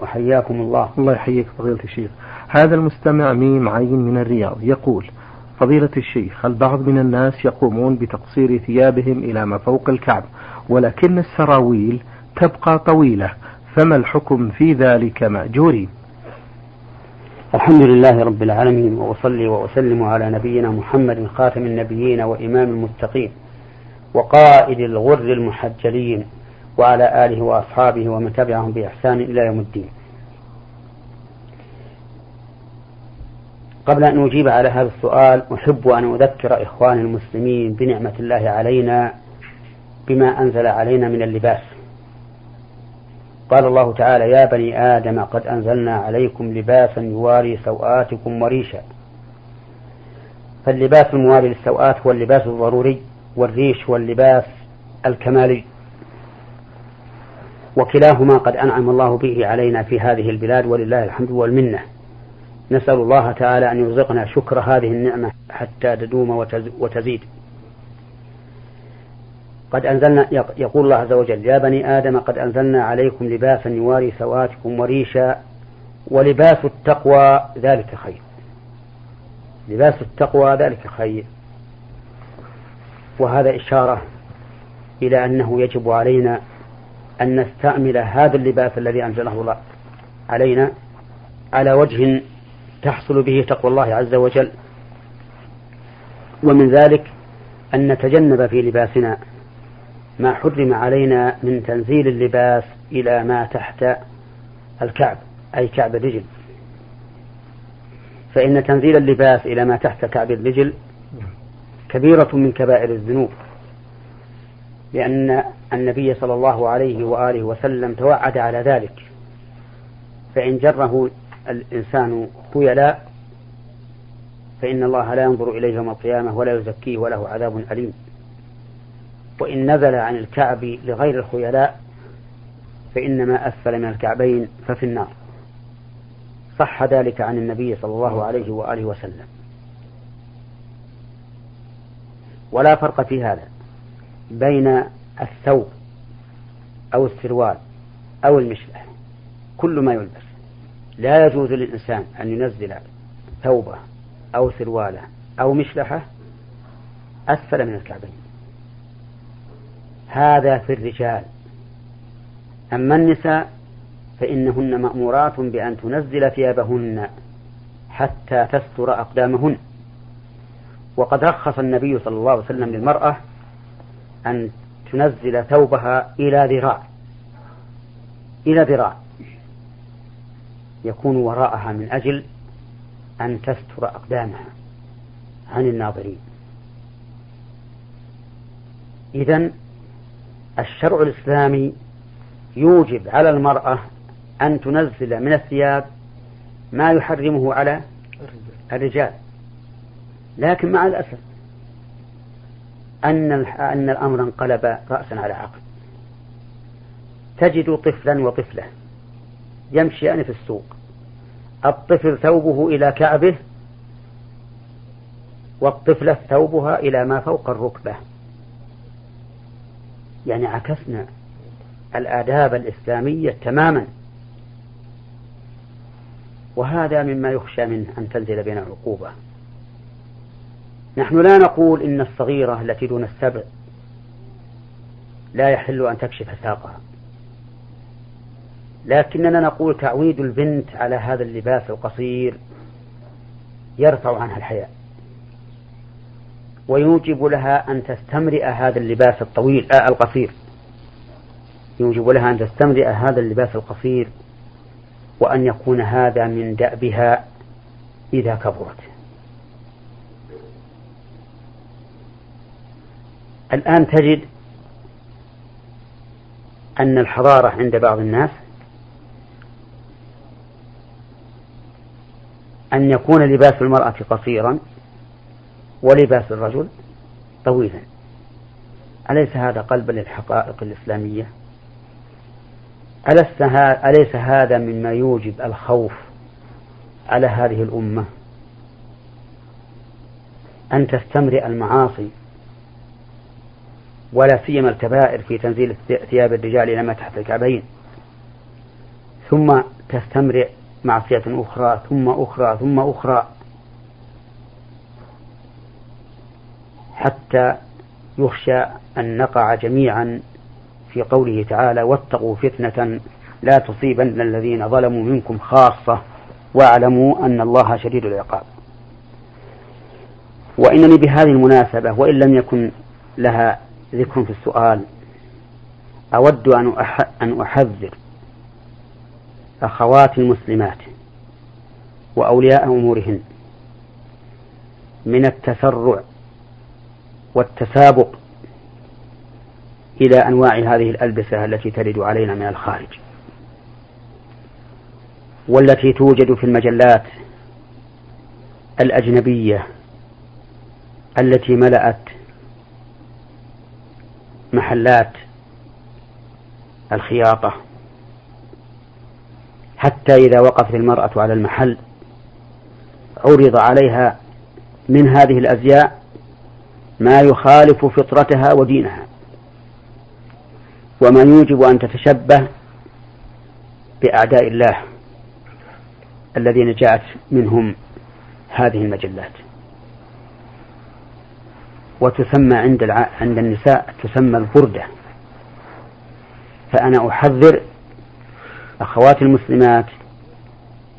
وحياكم الله. الله يحييك فضيلة الشيخ. هذا المستمع ميم عين من الرياض يقول فضيلة الشيخ البعض من الناس يقومون بتقصير ثيابهم إلى ما فوق الكعب ولكن السراويل تبقى طويلة فما الحكم في ذلك مأجورين الحمد لله رب العالمين وأصلي وأسلم على نبينا محمد خاتم النبيين وإمام المتقين وقائد الغر المحجلين. وعلى آله وأصحابه ومن تبعهم بإحسان إلى يوم الدين. قبل أن أجيب على هذا السؤال أحب أن أذكر إخواني المسلمين بنعمة الله علينا بما أنزل علينا من اللباس. قال الله تعالى يا بني آدم قد أنزلنا عليكم لباسا يواري سوآتكم وريشا. فاللباس المواري للسوآت هو اللباس الضروري والريش هو اللباس الكمالي. وكلاهما قد أنعم الله به علينا في هذه البلاد ولله الحمد والمنة. نسأل الله تعالى أن يرزقنا شكر هذه النعمة حتى تدوم وتزيد. قد أنزلنا يقول الله عز وجل يا بني آدم قد أنزلنا عليكم لباسا يواري سواتكم وريشا ولباس التقوى ذلك خير. لباس التقوى ذلك خير. وهذا إشارة إلى أنه يجب علينا أن نستعمل هذا اللباس الذي أنزله الله علينا على وجه تحصل به تقوى الله عز وجل. ومن ذلك أن نتجنب في لباسنا ما حرم علينا من تنزيل اللباس إلى ما تحت الكعب أي كعب الرجل. فإن تنزيل اللباس إلى ما تحت كعب الرجل كبيرة من كبائر الذنوب لأن النبي صلى الله عليه وآله وسلم توعد على ذلك. فإن جره الإنسان خيلاء فإن الله لا ينظر إليه يوم القيامة ولا يزكيه وله عذاب أليم. وإن نزل عن الكعب لغير الخيلاء فإنما أسفل من الكعبين ففي النار. صح ذلك عن النبي صلى الله عليه وآله وسلم. ولا فرق في هذا بين الثوب أو السروال أو المشلح كل ما يلبس. لا يجوز للإنسان أن ينزل ثوبه أو سرواله أو مشلحه أسفل من الكعبين. هذا في الرجال. أما النساء فإنهن مأمورات بأن تنزل ثيابهن حتى تستر أقدامهن. وقد رخص النبي صلى الله عليه وسلم للمرأة أن تنزل ثوبها إلى ذراع. إلى ذراع. يكون وراءها من أجل أن تستر أقدامها عن الناظرين. إذا الشرع الإسلامي يوجب على المرأة أن تنزل من الثياب ما يحرمه على الرجال. لكن مع الأسف أن أن الأمر انقلب رأسا على عقل. تجد طفلا وطفلة يمشيان في السوق. الطفل ثوبه إلى كعبه والطفلة ثوبها إلى ما فوق الركبة. يعني عكسنا الآداب الإسلامية تماما. وهذا مما يخشى منه أن تنزل بنا عقوبة نحن لا نقول إن الصغيرة التي دون السبع لا يحل أن تكشف ساقها. لكننا نقول تعويد البنت على هذا اللباس القصير يرفع عنها الحياء. ويوجب لها أن تستمرئ هذا اللباس الطويل آه القصير. يوجب لها أن تستمرئ هذا اللباس القصير وأن يكون هذا من دأبها إذا كبرت. الآن تجد أن الحضارة عند بعض الناس أن يكون لباس المرأة قصيرا ولباس الرجل طويلا. أليس هذا قلبا للحقائق الإسلامية؟ أليس هذا مما يوجب الخوف على هذه الأمة؟ أن تستمرئ المعاصي ولا سيما الكبائر في تنزيل ثياب الرجال إلى ما تحت الكعبين. ثم تستمر معصية أخرى ثم أخرى ثم أخرى. حتى يخشى أن نقع جميعا في قوله تعالى واتقوا فتنة لا تصيبن الذين ظلموا منكم خاصة واعلموا أن الله شديد العقاب. وإنني بهذه المناسبة وإن لم يكن لها ذكر في السؤال. أود أن أن أحذر أخوات المسلمات وأولياء أمورهن من التسرع والتسابق إلى أنواع هذه الألبسة التي ترد علينا من الخارج والتي توجد في المجلات الأجنبية التي ملأت محلات الخياطة. حتى إذا وقفت المرأة على المحل عرض عليها من هذه الأزياء ما يخالف فطرتها ودينها. وما يوجب أن تتشبه بأعداء الله الذين جاءت منهم هذه المجلات. وتسمى عند الع... عند النساء تسمى البردة. فأنا أحذر أخوات المسلمات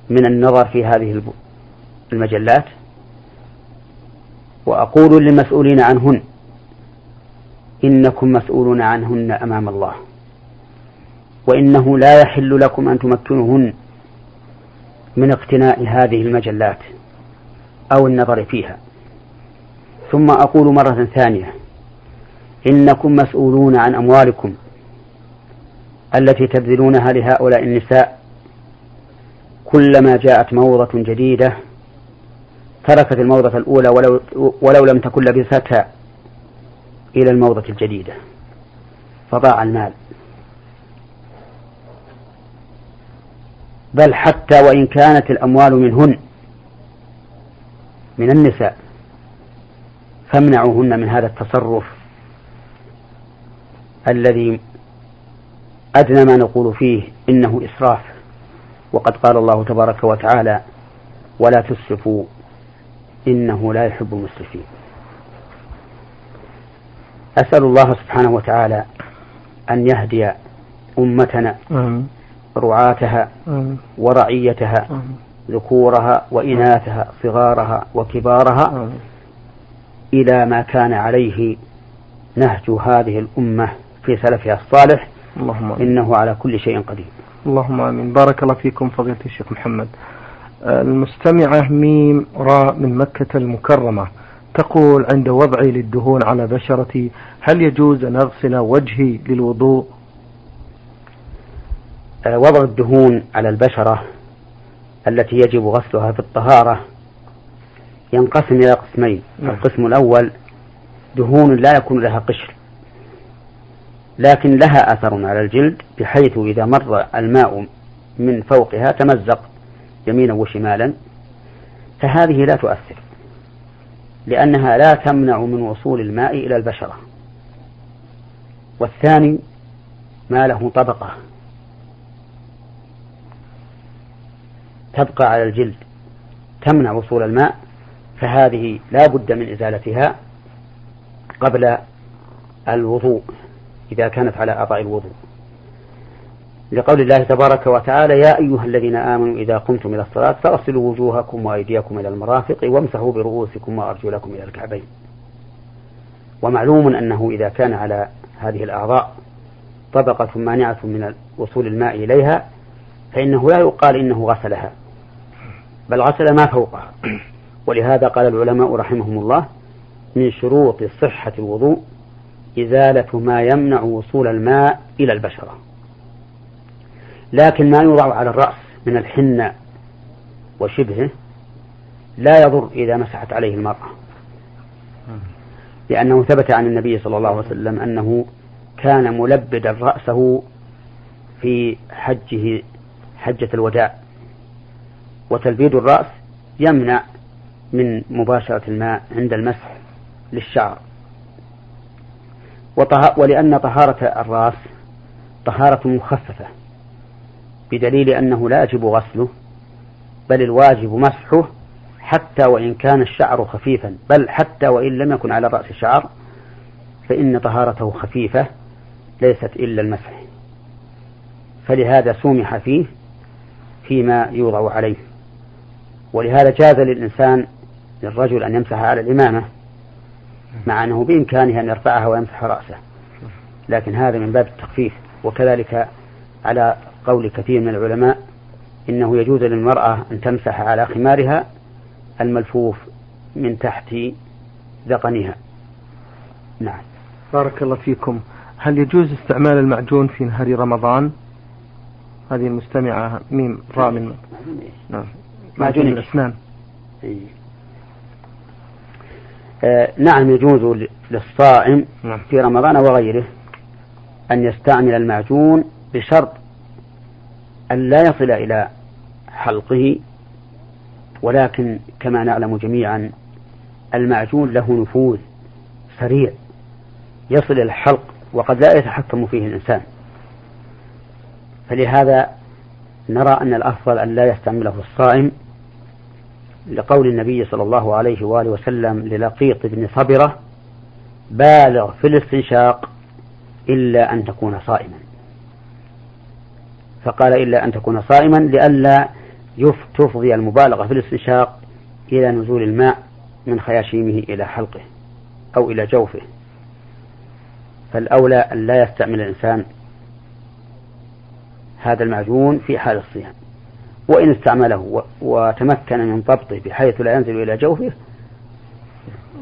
من النظر في هذه المجلات وأقول للمسؤولين عنهن إنكم مسؤولون عنهن أمام الله وإنه لا يحل لكم أن تمكنوهن من اقتناء هذه المجلات أو النظر فيها. ثم أقول مرة ثانية. إنكم مسؤولون عن أموالكم التي تبذلونها لهؤلاء النساء. كلما جاءت موضة جديدة تركت الموضة الأولى ولو, ولو لم تكن لبستها إلى الموضة الجديدة. فضاع المال. بل حتى وإن كانت الأموال منهن من النساء. فامنعوهن من هذا التصرف الذي أدنى ما نقول فيه إنه إسراف. وقد قال الله تبارك وتعالى ولا تسرفوا إنه لا يحب المسرفين. أسأل الله سبحانه وتعالى أن يهدي أمتنا رعاتها ورعيتها ذكورها وإناثها صغارها وكبارها إلى ما كان عليه نهج هذه الأمة في سلفها الصالح اللهم إنه على كل شيء قدير. اللهم آمين. بارك الله فيكم فضيلة الشيخ محمد. المستمعة ميم راء من مكة المكرمة تقول عند وضعي للدهون على بشرتي هل يجوز أن أغسل وجهي للوضوء؟ آه، وضع الدهون على البشرة التي يجب غسلها في الطهارة ينقسم إلى قسمين نعم. القسم الأول دهون لا يكون لها قشر لكن لها أثر على الجلد بحيث إذا مر الماء من فوقها تمزق يمينا وشمالا فهذه لا تؤثر لأنها لا تمنع من وصول الماء إلى البشرة والثاني ما له طبقة تبقى على الجلد تمنع وصول الماء فهذه لا بد من إزالتها قبل الوضوء إذا كانت على أعضاء الوضوء. لقول الله تبارك وتعالى يا أيها الذين آمنوا إذا قمتم إلى الصلاة فاغسلوا وجوهكم وأيديكم إلى المرافق وامسحوا برؤوسكم وأرجلكم إلى الكعبين. ومعلوم أنه إذا كان على هذه الأعضاء طبقة مانعة من وصول الماء إليها فإنه لا يقال إنه غسلها بل غسل ما فوقها. ولهذا قال العلماء رحمهم الله من شروط صحة الوضوء إزالة ما يمنع وصول الماء إلى البشرة. لكن ما يوضع على الرأس من الحنة وشبهه لا يضر إذا مسحت عليه المرأة. لأنه ثبت عن النبي صلى الله عليه وسلم أنه كان ملبدا رأسه في حجه حجة الوداع. وتلبيد الرأس يمنع من مباشرة الماء عند المسح للشعر. ولأن طهارة الرأس طهارة مخففة بدليل أنه لا يجب غسله بل الواجب مسحه حتى وإن كان الشعر خفيفا بل حتى وإن لم يكن على رأس شعر فإن طهارته خفيفة ليست إلا المسح. فلهذا سومح فيه فيما يوضع عليه. ولهذا جاز للإنسان للرجل أن يمسح على الإمامة مع أنه بإمكانه أن يرفعها ويمسح رأسه. لكن هذا من باب التخفيف. وكذلك على قول كثير من العلماء إنه يجوز للمرأة أن تمسح على خمارها الملفوف من تحت ذقنها نعم. بارك الله فيكم. هل يجوز استعمال المعجون في نهار رمضان؟ هذه المستمعة ميم راء من نعم. معجون الأسنان. آه نعم يجوز للصائم نعم. في رمضان وغيره أن يستعمل المعجون بشرط أن لا يصل إلى حلقه ولكن كما نعلم جميعا المعجون له نفوذ سريع يصل إلى الحلق وقد لا يتحكم فيه الإنسان فلهذا نرى أن الأفضل أن لا يستعمله الصائم لقول النبي صلى الله عليه وآله وسلم للقيط بن صبرة بالغ في الاستنشاق إلا أن تكون صائما. فقال إلا أن تكون صائما لئلا تفضي المبالغة في الاستنشاق إلى نزول الماء من خياشيمه إلى حلقه أو إلى جوفه. فالأولى أن لا يستعمل الإنسان هذا المعجون في حال الصيام. وإن استعمله وتمكن من ضبطه بحيث لا ينزل إلى جوفه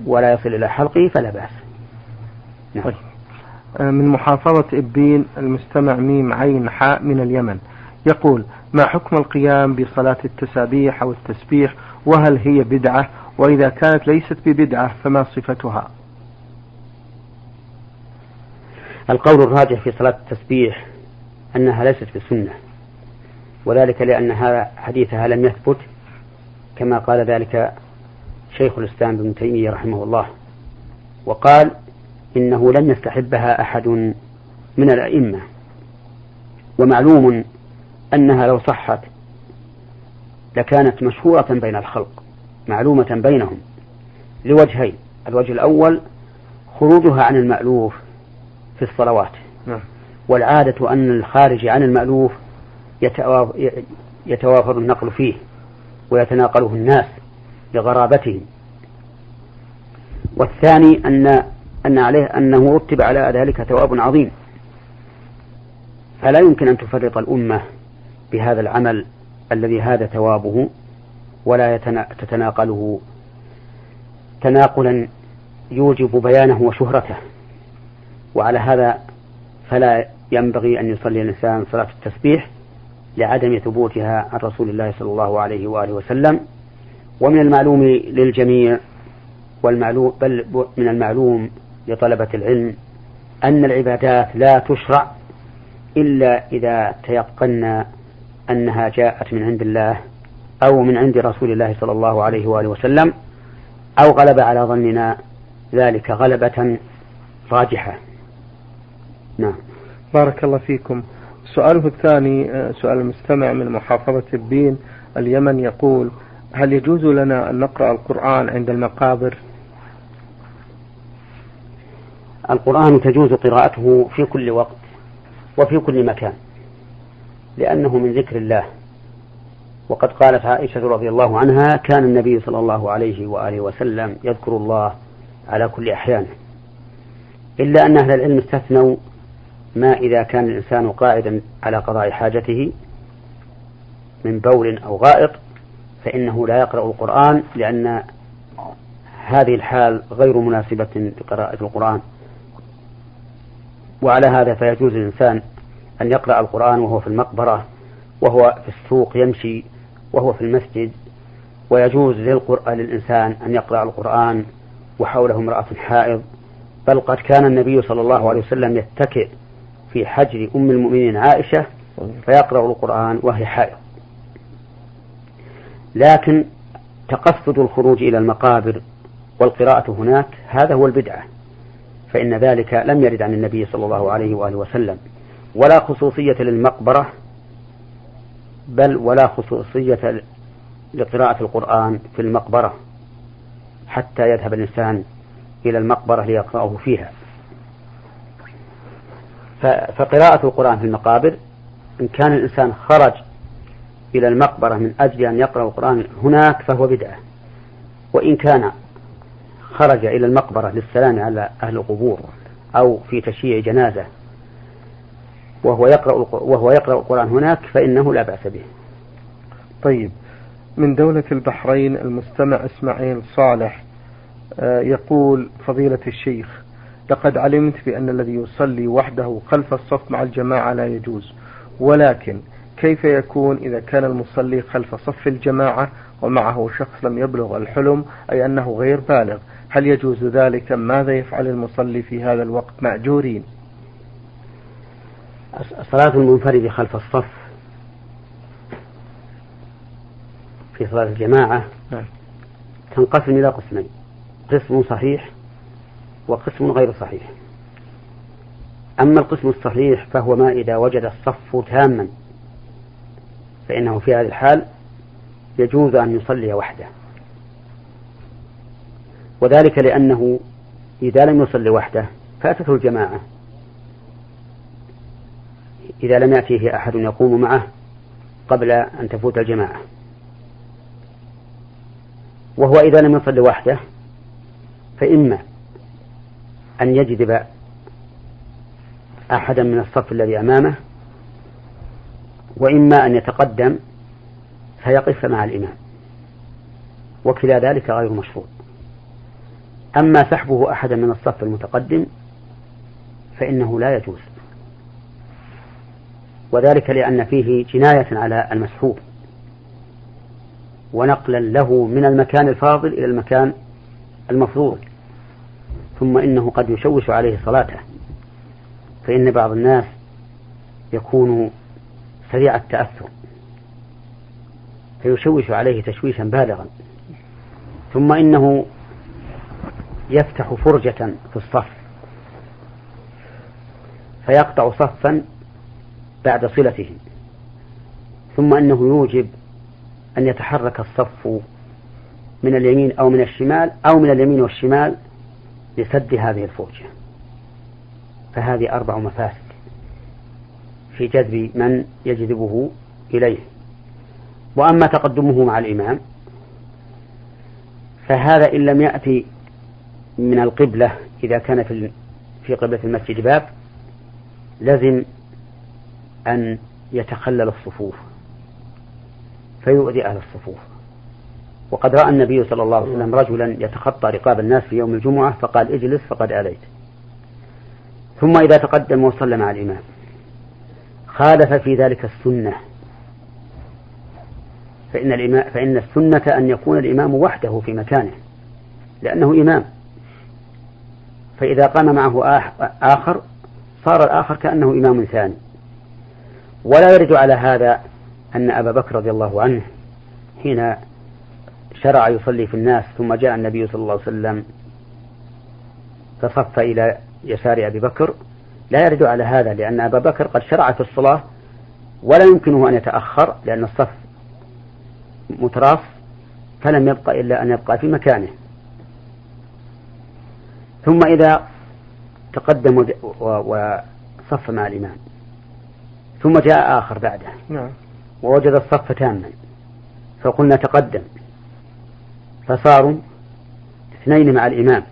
ولا يصل إلى حلقه فلا بأس. نعم. طيب. آه، من محافظة إبين المستمع ميم عين حاء من اليمن. يقول ما حكم القيام بصلاة التسابيح أو التسبيح؟ وهل هي بدعة؟ وإذا كانت ليست ببدعة فما صفتها؟ القول الراجح في صلاة التسبيح أنها ليست بسنة. وذلك لأن هذا حديثها لم يثبت كما قال ذلك شيخ الإسلام ابن تيمية رحمه الله. وقال إنه لم يستحبها أحد من الأئمة. ومعلوم أنها لو صحت لكانت مشهورة بين الخلق معلومة بينهم. لوجهين الوجه الأول خروجها عن المألوف في الصلوات. نعم. والعادة أن الخارج عن المألوف يتوافر النقل فيه ويتناقله الناس لغرابتهم والثاني أن أن عليه أنه رتب على ذلك ثواب عظيم. فلا يمكن أن تفرط الأمة بهذا العمل الذي هذا ثوابه ولا تتناقله. تناقلا يوجب بيانه وشهرته. وعلى هذا فلا ينبغي أن يصلي الإنسان صلاة التسبيح لعدم ثبوتها عن رسول الله صلى الله عليه وآله وسلم. ومن المعلوم للجميع والمعلوم بل من المعلوم لطلبة العلم أن العبادات لا تشرع إلا إذا تيقنا أنها جاءت من عند الله أو من عند رسول الله صلى الله عليه وآله وسلم أو غلب على ظننا ذلك غلبة راجحة. نعم. بارك الله فيكم. سؤاله الثاني آه، سؤال المستمع من محافظة البين اليمن يقول هل يجوز لنا أن نقرأ القرآن عند المقابر؟ القرآن تجوز قراءته في كل وقت وفي كل مكان لأنه من ذكر الله. وقد قالت عائشة رضي الله عنها كان النبي صلى الله عليه وآله وسلم يذكر الله على كل أحيانه إلا أن أهل العلم استثنوا ما إذا كان الإنسان قاعدا على قضاء حاجته من بول أو غائط فإنه لا يقرأ القرآن لأن هذه الحال غير مناسبة لقراءة القرآن. وعلى هذا فيجوز للإنسان أن يقرأ القرآن وهو في المقبرة وهو في السوق يمشي وهو في المسجد. ويجوز للإنسان أن يقرأ القرآن وحوله امرأة حائض. بل قد كان النبي صلى الله عليه وسلم يتكئ في حجر أم المؤمنين عائشة فيقرأ القرآن وهي حائض. لكن تقصد الخروج إلى المقابر والقراءة هناك هذا هو البدعة فإن ذلك لم يرد عن النبي صلى الله عليه وآله وسلم. ولا خصوصية للمقبرة بل ولا خصوصية لقراءة القرآن في المقبرة حتى يذهب الإنسان إلى المقبرة ليقرأه فيها. فقراءة القرآن في المقابر إن كان الإنسان خرج إلى المقبرة من أجل أن يقرأ القرآن هناك فهو بدعة وإن كان خرج إلى المقبرة للسلام على أهل القبور أو في تشييع جنازة وهو يقرأ وهو يقرأ القرآن هناك فإنه لا بأس به. طيب من دولة البحرين المستمع إسماعيل صالح آه، يقول فضيلة الشيخ لقد علمت بأن الذي يصلي وحده خلف الصف مع الجماعة لا يجوز. ولكن كيف يكون إذا كان المصلي خلف صف الجماعة ومعه شخص لم يبلغ الحلم أي أنه غير بالغ؟ هل يجوز ذلك؟ ماذا يفعل المصلي في هذا الوقت مأجورين؟ صلاة المنفرد خلف الصف في صلاة الجماعة نعم. تنقسم إلى قسمين. قسم صحيح وقسم غير صحيح. أما القسم الصحيح فهو ما إذا وجد الصف تاما فإنه في هذه الحال يجوز أن يصلي وحده. وذلك لأنه إذا لم يصلي وحده فاتته الجماعة. إذا لم يأتيه أحد يقوم معه قبل أن تفوت الجماعة. وهو إذا لم يصلي وحده فإما أن يجذب أحدا من الصف الذي أمامه وإما أن يتقدم فيقف مع الإمام وكلا ذلك غير مشروع أما سحبه أحدا من الصف المتقدم فإنه لا يجوز وذلك لأن فيه جناية على المسحوب ونقلا له من المكان الفاضل إلى المكان المفضول ثم إنه قد يشوش عليه صلاته. فإن بعض الناس يكون سريع التأثر فيشوش عليه تشويشا بالغا. ثم إنه يفتح فرجة في الصف فيقطع صفا بعد صلته. ثم إنه يوجب أن يتحرك الصف من اليمين أو من الشمال أو من اليمين والشمال لسد هذه الفرجه فهذه أربع مفاسد في جذب من يجذبه إليه. وأما تقدمه مع الإمام فهذا إن لم يأتي من القبلة إذا كان في في قبلة المسجد باب لزم أن يتخلل الصفوف فيؤذي أهل الصفوف. وقد رأى النبي صلى الله عليه وسلم رجلا يتخطى رقاب الناس في يوم الجمعة فقال اجلس فقد آليت ثم إذا تقدم وصلى مع الإمام خالف في ذلك السنة. فإن الإمام فإن السنة أن يكون الإمام وحده في مكانه لأنه إمام. فإذا قام معه آخر صار الآخر كأنه إمام ثاني. ولا يرد على هذا أن أبا بكر رضي الله عنه حين شرع يصلي في الناس ثم جاء النبي صلى الله عليه وسلم فصف إلى يسار أبي بكر. لا يرد على هذا لأن أبا بكر قد شرع في الصلاة ولا يمكنه أن يتأخر لأن الصف متراص فلم يبقى إلا أن يبقى في مكانه. ثم إذا تقدم وصف مع الإمام ثم جاء آخر بعده. نعم. ووجد الصف تاما فقلنا تقدم. فصاروا اثنين مع الإمام.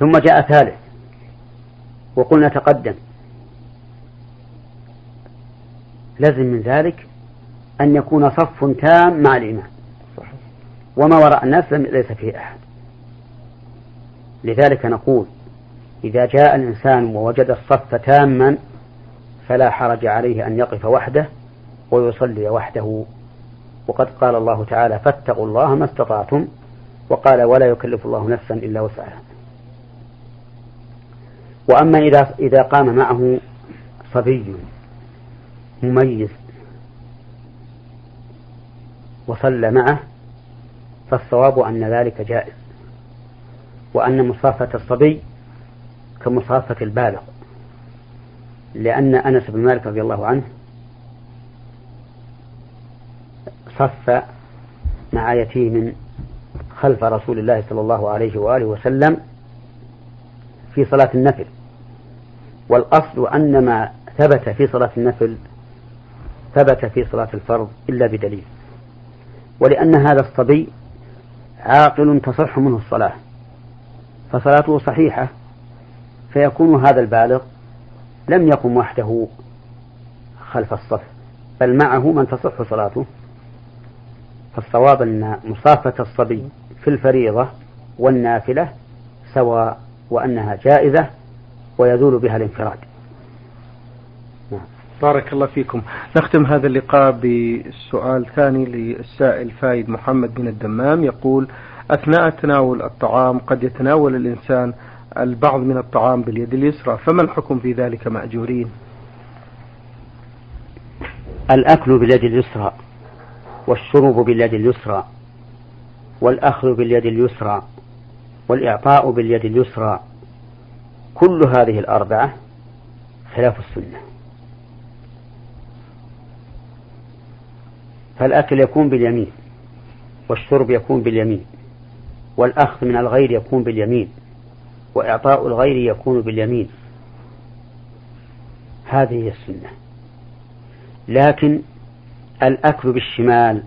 ثم جاء ثالث. وقلنا تقدم. لازم من ذلك أن يكون صف تام مع الإمام. وما وراء الناس ليس فيه أحد. لذلك نقول إذا جاء الإنسان ووجد الصف تاما فلا حرج عليه أن يقف وحده ويصلي وحده. وقد قال الله تعالى فاتقوا الله ما استطعتم وقال ولا يكلف الله نفسا إلا وسعها. وأما إذا إذا قام معه صبي مميز وصلى معه فالصواب أن ذلك جائز. وأن مصافة الصبي كمصافة البالغ. لأن أنس بن مالك رضي الله عنه صف مع يتيم خلف رسول الله صلى الله عليه وآله وسلم في صلاة النفل. والأصل أن ما ثبت في صلاة النفل ثبت في صلاة الفرض إلا بدليل. ولأن هذا الصبي عاقل تصح منه الصلاة فصلاته صحيحة فيكون هذا البالغ لم يقم وحده خلف الصف بل معه من تصح صلاته. فالصواب أن مصافة الصبي في الفريضة والنافلة سواء وأنها جائزة ويزول بها الانفراد. نعم. بارك الله فيكم. نختم هذا اللقاء بسؤال ثاني للسائل فايد محمد بن الدمام. يقول أثناء تناول الطعام قد يتناول الإنسان البعض من الطعام باليد اليسرى فما الحكم في ذلك مأجورين؟ الأكل باليد اليسرى. والشرب باليد اليسرى والأخذ باليد اليسرى والإعطاء باليد اليسرى كل هذه الأربعة خلاف السنة. فالأكل يكون باليمين والشرب يكون باليمين والأخذ من الغير يكون باليمين وإعطاء الغير يكون باليمين. هذه هي السنة. لكن الأكل بالشمال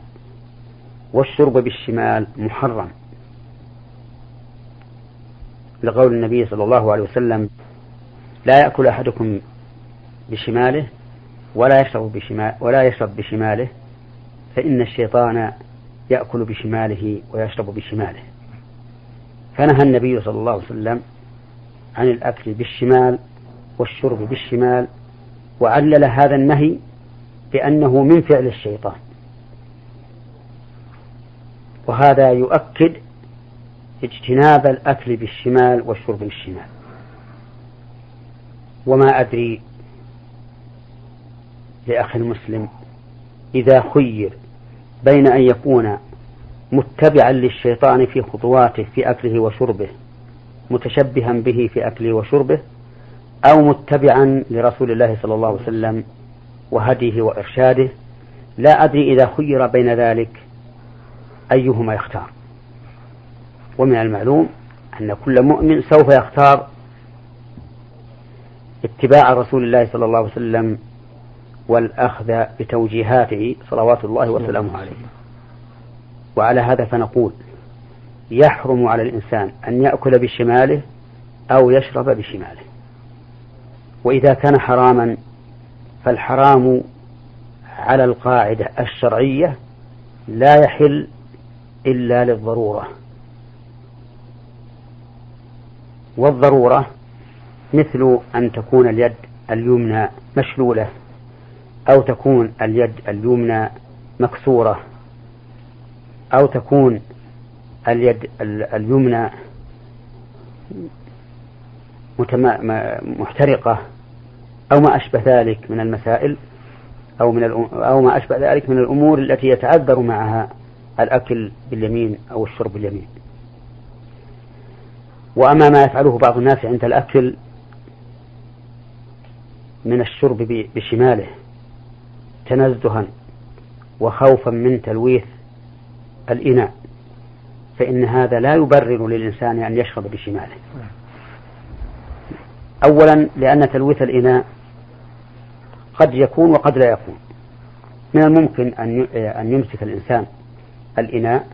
والشرب بالشمال محرم. لقول النبي صلى الله عليه وسلم لا يأكل أحدكم بشماله ولا يشرب بشمال ولا يشرب بشماله فإن الشيطان يأكل بشماله ويشرب بشماله. فنهى النبي صلى الله عليه وسلم عن الأكل بالشمال والشرب بالشمال وعلل هذا النهي بأنه من فعل الشيطان. وهذا يؤكد اجتناب الأكل بالشمال والشرب بالشمال. وما أدري لأخ المسلم إذا خير بين أن يكون متبعا للشيطان في خطواته في أكله وشربه متشبها به في أكله وشربه أو متبعا لرسول الله صلى الله عليه وسلم وهديه وإرشاده. لا أدري إذا خير بين ذلك. أيهما يختار؟ ومن المعلوم أن كل مؤمن سوف يختار اتباع رسول الله صلى الله عليه وسلم والأخذ بتوجيهاته صلوات الله وسلامه عليه. وعلى هذا فنقول يحرم على الإنسان أن يأكل بشماله أو يشرب بشماله. وإذا كان حراما فالحرام على القاعدة الشرعية لا يحل إلا للضرورة. والضرورة مثل أن تكون اليد اليمنى مشلولة أو تكون اليد اليمنى مكسورة أو تكون اليد اليمنى محترقة أو ما أشبه ذلك من المسائل أو من أو ما أشبه ذلك من الأمور التي يتعذر معها الأكل باليمين أو الشرب باليمين. وأما ما يفعله بعض الناس عند الأكل من الشرب بشماله تنزها وخوفا من تلويث الإناء فإن هذا لا يبرر للإنسان أن يشرب بشماله. أولا لأن تلويث الإناء قد يكون وقد لا يكون. من الممكن أن يمسك الإنسان الإناء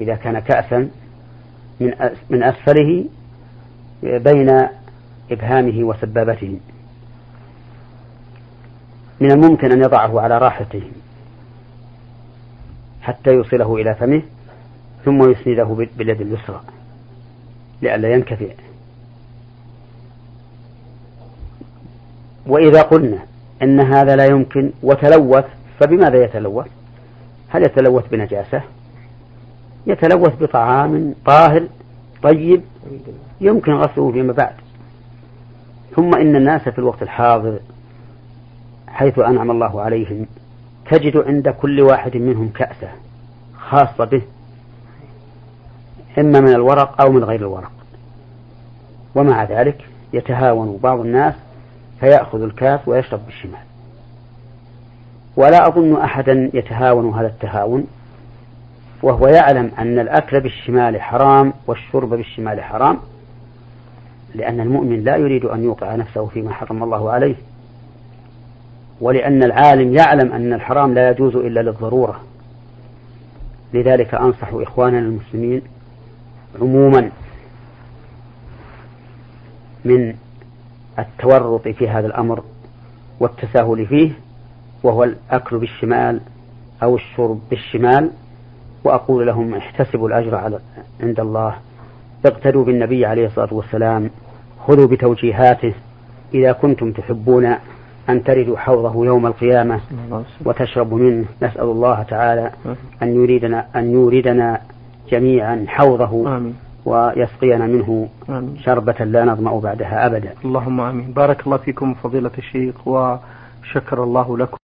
إذا كان كأسا من من أسفله بين إبهامه وسبابته. من الممكن أن يضعه على راحته حتى يوصله إلى فمه ثم يسنده باليد اليسرى لئلا ينكفئ. وإذا قلنا أن هذا لا يمكن وتلوث فبماذا يتلوث؟ هل يتلوث بنجاسة؟ يتلوث بطعام طاهر طيب يمكن غسله فيما بعد. ثم إن الناس في الوقت الحاضر حيث أنعم الله عليهم تجد عند كل واحد منهم كأسة خاصة به إما من الورق أو من غير الورق. ومع ذلك يتهاون بعض الناس فيأخذ الكاس ويشرب بالشمال. ولا أظن أحدا يتهاون هذا التهاون وهو يعلم أن الأكل بالشمال حرام والشرب بالشمال حرام لأن المؤمن لا يريد أن يوقع نفسه فيما حرم الله عليه ولأن العالم يعلم أن الحرام لا يجوز إلا للضرورة. لذلك أنصح إخواننا المسلمين عموما من التورط في هذا الأمر والتساهل فيه وهو الأكل بالشمال أو الشرب بالشمال وأقول لهم احتسبوا الأجر على عند الله اقتدوا بالنبي عليه الصلاة والسلام خذوا بتوجيهاته إذا كنتم تحبون أن تردوا حوضه يوم القيامة وتشربوا منه نسأل الله تعالى أن يريدنا أن يوردنا جميعا حوضه آمين. ويسقينا منه آمين. شربة لا نظمأ بعدها أبدا. اللهم آمين. بارك الله فيكم فضيلة الشيخ وشكر الله لكم.